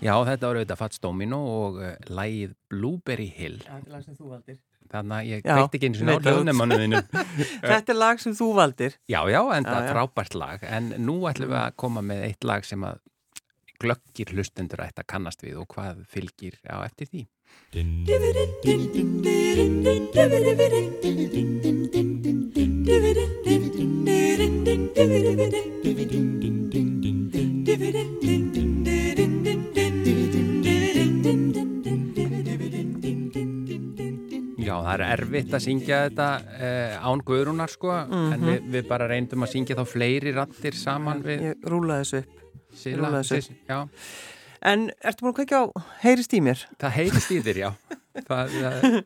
Já, þetta var auðvitað Fats Domino og uh, lægið Blueberry Hill. Þetta er lag sem þú valdir. Þannig að ég veit ekki eins og það. hljóðnemannuðinu. Þetta er lag sem þú valdir. Já, já, en það er frábært lag. En nú ætlum við að koma með eitt lag sem að glöggir hlustendur ætti að kannast við og hvað fylgir á eftir því. Já, erfitt að syngja þetta uh, án guðrunar sko, en við, við bara reyndum að syngja þá fleiri rattir saman við Ég rúlaði þessu upp. Silla. rúlla þessu. Sis- Já, En ertu búin að kveikja á heyrist í mér? það heyrist í þér, já. Það, það,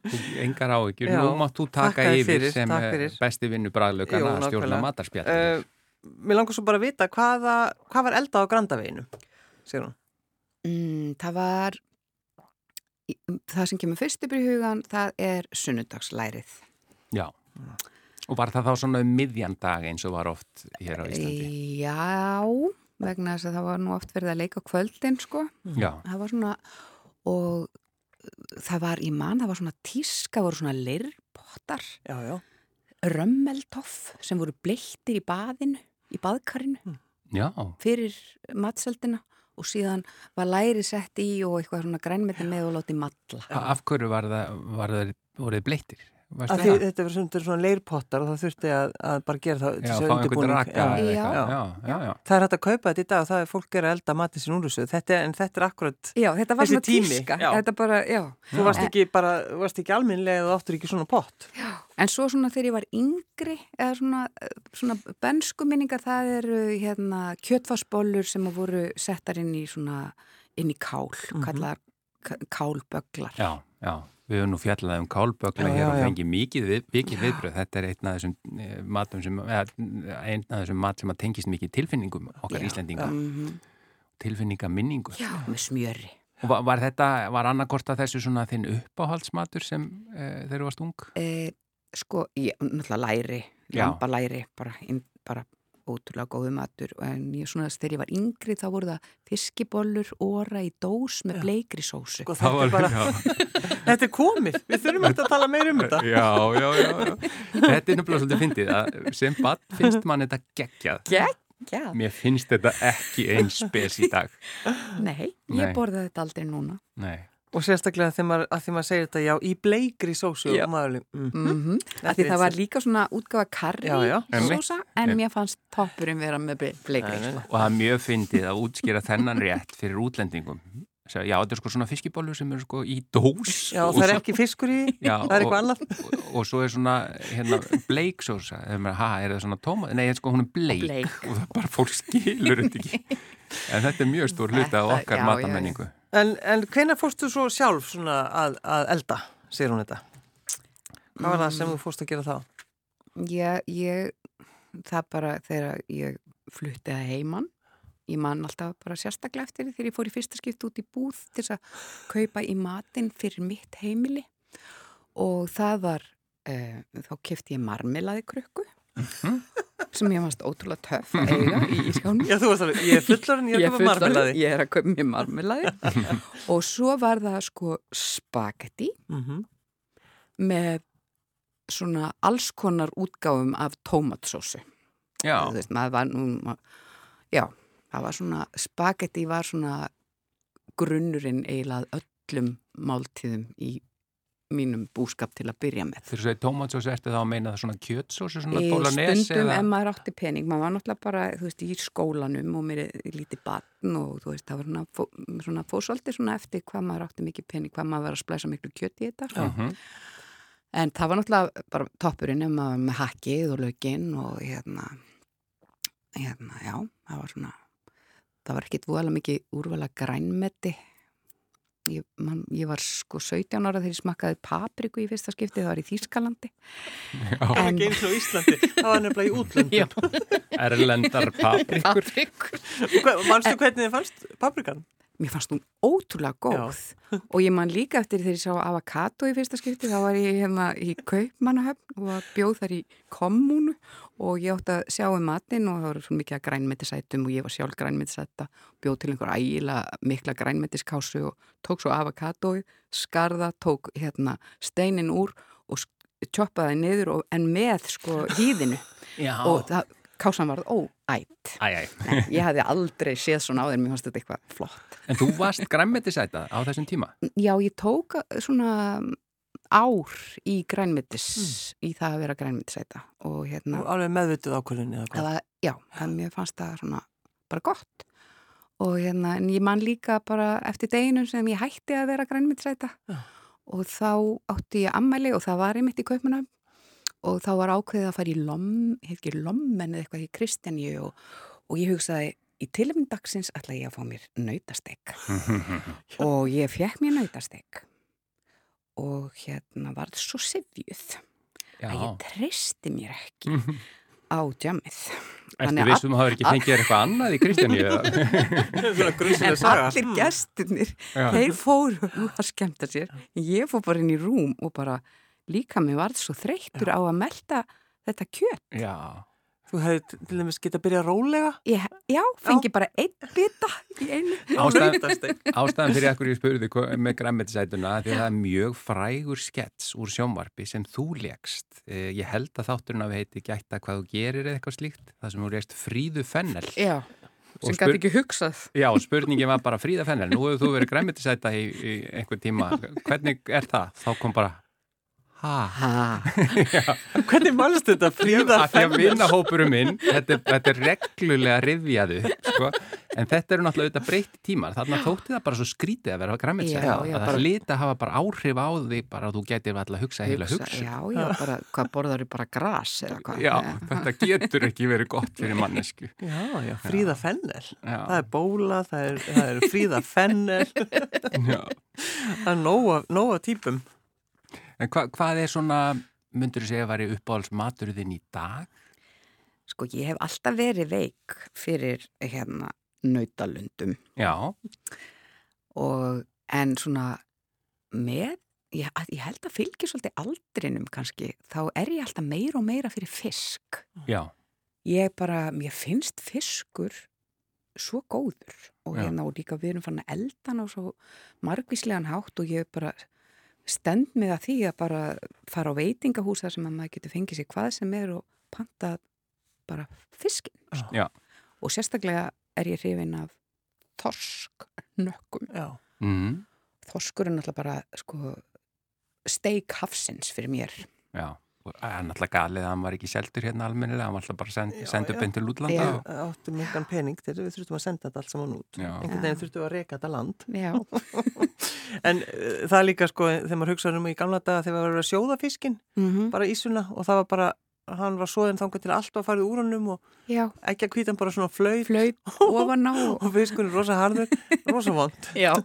engar áhyggjur. Nú mátt þú taka yfir fyrir, sem eh, besti vinnu bræðlaugana Jú, að stjórna matarspjall. Uh, mér langar svo bara að vita hvaða, hvað var elda á hún. Mm, það var, það sem kemur fyrst upp í hugan, það er sunnudagslærið. Já. Og var það þá svona um miðjan dag eins og var oft hér á Íslandi? Já, vegna þess að það var nú oft verið að leika kvöldin, sko. Já. Það var svona, og það var í mann, það var svona tíska, voru svona já. römmeltoff sem voru bleittir í baðinu, í baðkarinu Já. fyrir matseldina og síðan var læri sett í og eitthvað svona grænmeti með og látið matla. Af hverju var það, var það voruð bleittir? Því, það? þetta var svona, svona leirpottar og það þurfti að, að bara gera það Já. Það er hægt að kaupa þetta í dag og það er fólk er að elda matið sín úr þessu. Þetta, en þetta er akkurat, Já, þetta var Þessi tími, bara, já. þú varst ekki bara, þú varst ekki alminlega eða áttur ekki svona pott. En svo svona þegar ég var yngri, eða svona, svona bensku minningar, það eru hérna kjötfarsbollur sem að voru settar inn í svona, inn í kál, Mhm. kallar k- kálbögglar. Já. Við höfum nú fjallað um kálbögla Já, hér og fengið mikið, við, mikið viðbröð. Þetta er einn af þessum eh, matum sem, einn af þessum mat sem að tengist mikið tilfinningum okkar. Íslendinga. Mhm. Tilfinningaminningu. Já, með smjöri. Og var, var þetta, var annarkort að þessu svona þinn uppáhaldsmatur sem uh, þeir eru varst ung? E, sko, ég, náttúrulega læri, lambalæri, bara, bara ótrúlega góðu matur. En ég svona, þegar ég var yngri þá voru það fiskibollur, óra í dós með bleikri sósu. Sko, þetta, er bara, já. þetta er komið. Við þurfum eftir að tala meir um þetta. Já, já, já, já. Þetta er nefnilega svolítið fyndið að sem bann finnst mann þetta geggjað. Geggjað. Mér finnst þetta ekki eins spes í dag. Nei, ég Nei. borðaði þetta aldrei núna. Nei. Og sérstaklega þegar maður, að því maður segir þetta, já, í bleikri sósu og maður, mm. Mm -hmm. Því það var líka svona útgafa karri Já, já. sósa, en mér fannst toppurinn vera með ble- bleikri. Sko. Og það er mjög fyndið að útskýra þennan rétt fyrir útlendingum. Segja, Já, þetta er sko svona fiskibólur sem eru sko í dós. Já, og það er svo- ekki fiskur í, Já, það er eitthvað og- annað. Og, og svo er svona hérna, bleiksósa. Þegar maður, ha, er það svona tóma? Nei, sko, hún er bleik. Bleik. Og það er bara fólk skilur þetta ekki. En þetta er mjög stór hluti af Þetta- okkar já, já, matamenningu. En, en hvenær fórstu svo sjálf svona að, að elda, segir hún þetta? Hvað var það sem þú fórst að gera þá? Ég, ég, það bara þegar ég flutti að heiman, ég man alltaf bara sérstaklega eftir því þegar ég fór í fyrsta skipt út í búð til að kaupa í matinn fyrir mitt heimili og það var, uh, þá kefti ég marmelaði krukku sem ég varst ótrúlega töff að eiga í ískánum. Já, þú varst alveg, ég er fullarinn, ég er að fullorðin, marmelaði. Ég er að kaupa mér marmelaði og svo var það sko spagetti Mm með svona alls konar útgáfum af tómatsósu. Já, Þú veist, maður var nú, já, það var svona, spagetti var svona grunnurinn eiginlega að öllum máltíðum í mínum búskap til að byrja með. þú segir tómatsósu, ertu þá að meina það svona kjötsósu, svona Í bólanes stundum ef maður átti pening, maður var náttúrulega bara, þú veist, í skólanum og mér er lítið batn og þú veist, það var svona, fó, svona fósóldi svona eftir hvað maður átti mikið pening, hvað maður var að splæsa miklu kjöt í þetta. sko. Mhm. En það var náttúrulega bara toppurinn ef maður var með hakkið og laukinn og hérna, hérna, já, það var svona, það var ekkit voðalega mikið úrvala grænmeti. Ég, man, ég var sko 17 ára þegar ég smakkaði papriku í fyrsta skipti, það var í Þýskalandi. Það var En- ekki eins og Íslandi, það var nefnilega í útlöndum. Erlendar paprikur. Manstu hvernig þið fannst paprikan? mér fannst hún ótrúlega góð og ég man líka eftir þegar ég sá avokado í fyrsta skipti, þá var ég hérna í Kaupmannahöfn og bjóð þar í kommunu og ég átti að sjá um matinn og það var svo mikið grænmetisætum og ég var sjálf grænmetisæta bjóð til einhver ægila mikla grænmetiskásu og tók svo avokadoi skarða, tók hérna steinin úr og tjoppaði niður og, en með sko hýðinu og það kásan varð óætt. Ég hefði aldrei séð svona á þeim, mér fannst þetta eitthvað flott. En þú varst grænmetisæta á þessum tíma? Já, ég tók svona ár í grænmetis, mm. í það að vera grænmetisæta. Og hérna... Og alveg meðvituð ákvörðinni? Já, það mér fannst það svona bara gott. Og hérna, en ég man líka bara eftir deginum sem ég hætti að vera grænmetisæta. Já. Og þá átti ég ammæli og það var einmitt í Kaupmannöfn og þá var ákveðið að fara í lom, hefði ekki lommen eða eitthvað í Kristjaníu og, og ég hugsaði í tilmyndagsins ætla ég að fá mér nautastek og ég fekk mér nautastek og hérna var það svo sifjuð að ég tristi mér ekki á djamið Erstu vissum að það hefur ekki fengið eitthvað annað í Kristjaníu? en allir gestunir þeir fóru að skemta sér. Ég fór bara inn í rúm og bara líka mér varð svo þreyttur á að melda þetta kjött. Já. Þú hefði til dæmis getið að byrja rólega? Ég, já, fengi já. bara einn bita í einu. Ástæðan, ástæðan fyrir ekkur ég spurði með græmitisætuna því að það er mjög frægur skets úr sjónvarpi sem þú legst. Eh, ég held að þátturinn að við heiti gæta hvað þú gerir eða eitthvað slíkt. Það sem þú legst fríðu fennel. Já. sem gæti ekki hugsað Já, spurningi var bara fríða fennel nú hefur þú verið græmitisæta í, í einhver tíma hvernig er það? Þá kom bara Ha? Hvernig mannst þetta fríða að vinnahópurum minn, þetta, þetta er reglulega rivjaðu, sko, en þetta eru náttúrulega auðvitað breytti tímar, þarna þótti það bara svo skrítið að vera græmitsæð, að það að hafa bara áhrif á því bara að þú getur alltaf að hugsa heila hugsa. Já, já, bara, hvað borðar þú bara gras eða hvað? Já, þetta getur ekki verið gott fyrir mannesku. Já, já, fríða fennel, já. það er bóla, það er, það er fríða fennel, það er nóga típum. En hva, hvað er svona, myndur þú segja að væri uppáhaldsmaturðin í dag? Sko, ég hef alltaf verið veik fyrir hérna nautalundum. Já. Og, en svona með, ég, ég held að fylgja svolítið aldrinum kannski, þá er ég alltaf meira og meira fyrir fisk. Já. Ég bara, mér finnst fiskur svo góður og hérna og líka við erum fann að eldan á svo margvíslegan hátt og ég bara stend með að því að bara fara á veitingahúsa sem að maður getur fengið sér hvað sem er og panta bara fiskin sko. og sérstaklega er ég hrifin af þorsknökkum mm. þorskur er náttúrulega bara sko, steik hafsins fyrir mér. Já Það er náttúrulega galið að hann var ekki seldur hérna almennilega, hann var alltaf bara send, sendur beint til útlanda. Við og... áttum mikilvæg pening til við þurftum að senda þetta allt saman út. Einhvern veginn þurftum að reyka þetta land. en uh, það er líka sko, þegar maður hugsaður um í gamla daga þegar við varum að sjóða fiskin, mm -hmm. bara ísuna og það var bara, hann var svoðin þangað til allt var farið úr hannum og Já. ekki að kvítan bara svona flöyt. Flöyt ofan á. og fiskunni rosa harður, rosa vond. Já.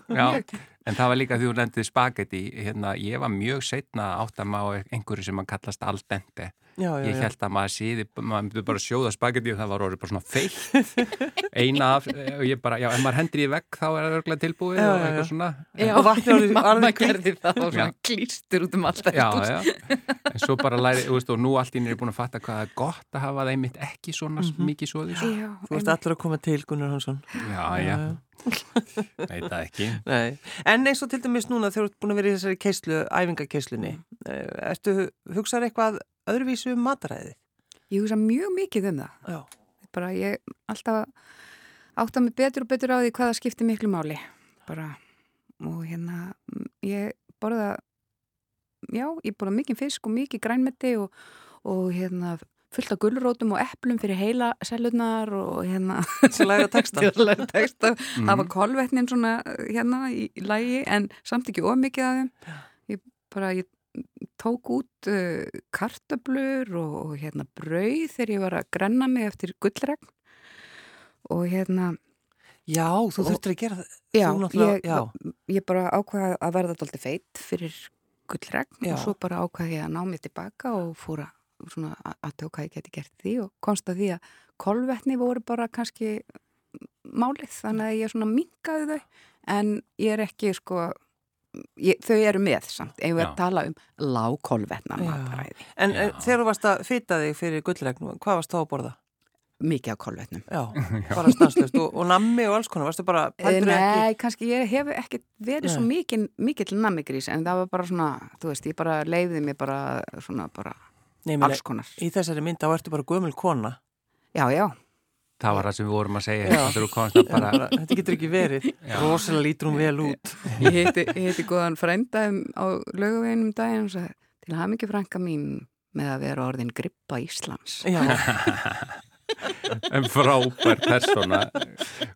En það var líka því þú lendiði spagetti, hérna, ég var mjög setna átt að má einhverju sem að kallast al dente. Já, já, ég held að maður síði, maður myndi bara sjóða spagetti og það var orðið bara svona feitt. Eina af, og ég bara, já, ef maður hendur í vegg þá er það örgulega tilbúið og eitthvað svona. Já, og vatni orðið, mamma gerði það og svona klýstur út um alltaf. Já, já, en svo bara læri, þú veist, og nú allt ín er búin að fatta hvað er gott að hafa það einmitt ekki svona mm -hmm. mikið svoðið. Þú veist allir að koma til Gunnar Hansson. Já, já. Nei, það ekki Nei. En eins og til dæmis núna þegar þú ert búin að vera í þessari keislu, æfingakeslunni mm. Eh, ertu hugsað eitthvað öðruvísu um mataræði? Ég hugsa mjög mikið um það Já. bara ég alltaf átta mig betur og betur á því hvaða skiptir miklu máli bara og hérna ég borða já, ég borða mikið fisk og mikið grænmeti og, og hérna fullt af gullrótum og eplum fyrir heila selurnar og hérna að læra texta, læra texta. Mm. það var kolvetnin svona hérna í, lægi en samt ekki ómikið af þeim ég bara ég tók út uh, kartablur og, og hérna brauð þegar ég var að grenna mig eftir gullregn og hérna Já, þú þurftir að gera það Já, ég, já. ég bara ákvaði að verða alltaf feitt fyrir gullregn já. og svo bara ákvaði ég að ná mig tilbaka og fóra svona aðtöku hvað ég geti gert því og konsta því að kolvetni voru bara kannski málið þannig að ég svona mingaði þau en ég er ekki sko ég, þau eru með samt, ef við tala um lágkolvetna mataræði En Já. þegar þú varst að fýta þig fyrir gullregnum, hvað varst þá að borða? mikið af kolvetnum. Já, bara stanslust og, og nammi og alls konar, varstu bara eh, Nei, ekki... kannski ég hef ekki verið Nei. svo mikið, mikið til nammigrís en það var bara svona, þú veist, ég bara leiði mig bara svona bara Nei, alls konar. Í þessari mynda vartu bara gömul kona. Já, já Það var það sem við vorum að segja. Bara... Þetta getur ekki verið. Rósalega lítur hún vel út. Ég heiti, heiti góðan frænda á lögaveginum daginn og sagði til að hafa mikið frænka mín með að vera orðin grippa Íslands. Já. En frábær persóna.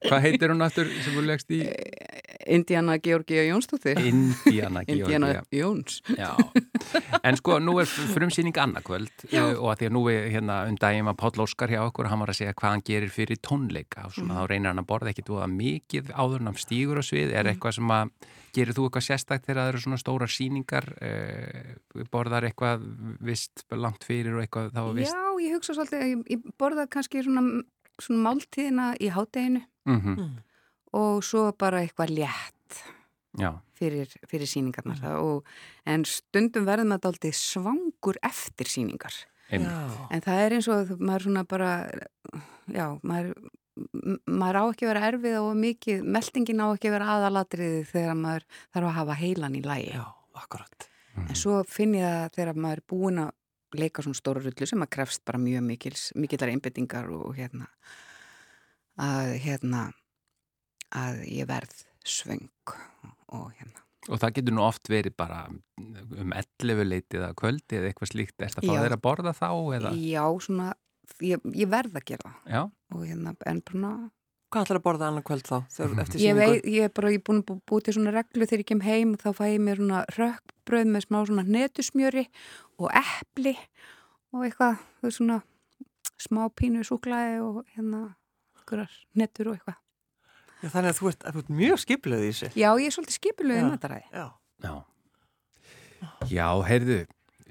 Hvað heitir hún aftur sem þú legst í? Indiana Georgia Jónsdóttir Indiana Georgia Indiana Jóns en sko nú er frumsýning annarkvöld uh, og að því að nú er hérna um daginn var Páll Óskar hjá okkur og hann var að segja hvað hann gerir fyrir tónleika og svona mm. þá reynir hann að borða ekkit og að mikið áður hann stígur á svið er mm. eitthvað sem að Gerir þú eitthvað sérstækt þegar það eru svona stóra síningar, eh, borðar eitthvað vist langt fyrir og eitthvað þá vist? Já, ég hugsa svolítið, ég, ég borða kannski svona, svona máltíðina í hátteginu mhm. mm -hmm. Og svo bara eitthvað létt fyrir, fyrir síningarnar. Mm. Og, en stundum verður maður aldrei svangur eftir síningar. En það er eins og maður svona bara, já, maður maður á ekki að vera erfið og mikið, meldingin á ekki að vera aðalatriði þegar maður þarf að hafa heilan í lægi. Já, akkurat. Mm. En svo finn ég að þegar maður er búin að leika svona stóru rullu sem að krefst bara mjög mikils, mikillar einbyttingar og hérna að hérna að ég verð svöng og hérna. Og það getur nú oft verið bara um 11 leitið að kvöldi eða eitthvað slíkt, er þetta að fá þeirra að borða þá? Eða? Já, svona ég, ég verð að gera það og hérna en bruna Hvað ætlar að borða annar kvöld þá? Ég veit, ég er bara, ég er búin að búið til svona reglu þegar ég kem heim og þá fæ ég mér svona rökkbröð með smá svona netusmjöri og eppli og eitthvað, svona smá pínu súklaði og hérna netur og eitthvað Já, þannig að þú ert, ert mjög skipluð í þessu Já, ég er svolítið skipluð í mataræði Já, já. Já, heyrðu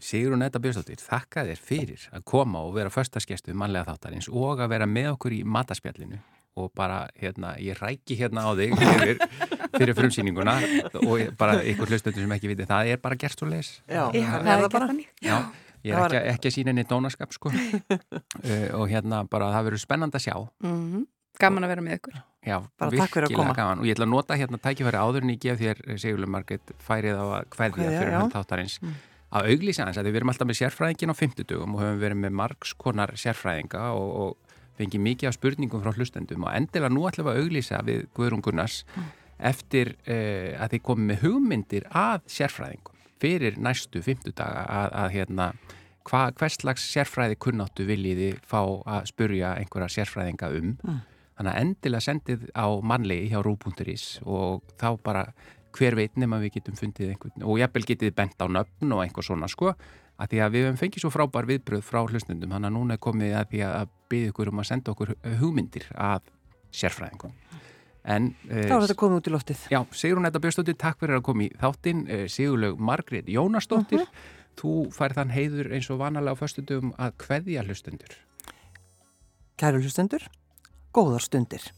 Sigrun Edda Björnstóttir, þakka þér fyrir að koma og vera förstaskjastu mannlega þáttarins og að vera með okkur í mataspjallinu og bara, hérna, ég ræki hérna á þig fyrir, fyrir frumsýninguna og bara ykkur hlustöndum sem ekki viti, það er bara gert svo leis. Já, Já það er það bara. Já, ég er ekki, ekki að sína henni dónaskap, sko, uh, og hérna bara það verður spennand að sjá. Mm -hmm. Gaman að vera með ykkur. Já, bara virkilega gaman og ég ætla að nota hérna tækifæri áður en ég gef þér, Sigurður Marget, færið á að hverja fyrir hann þáttarins. Mm að auglýsa hans að við erum alltaf með sérfræðingin á fymtudugum og höfum verið með margskonar sérfræðinga og, og fengið mikið af spurningum frá hlustendum og endilega nú ætlum við að auglýsa við Guðrún Gunnars mm. eftir uh, að þið komið með hugmyndir að sérfræðingum fyrir næstu fymtudaga að, að hérna hva, hvers slags sérfræði kunnáttu viljiði fá að spurja einhverja sérfræðinga um mm. Þannig að endilega sendið á mannlegi hjá rú.is og þá bara hver veit nema við getum fundið einhvern og jafnvel getið bent á nöfn og einhver svona sko að því að við hefum fengið svo frábær viðbröð frá hlustnundum hann að núna er komið að því að byggja ykkur um að senda okkur hugmyndir af sérfræðingum en, Þá er þetta komið út í loftið Já, Sigrun Edda Björnstóttir, takk fyrir að koma í þáttinn eh, Sigurlaug Margrét Jónastóttir uh mhm. -huh. þú fær þann heiður eins og vanalega á föstundum að hveðja hlustundur Kæru hlustundur, góðar stundir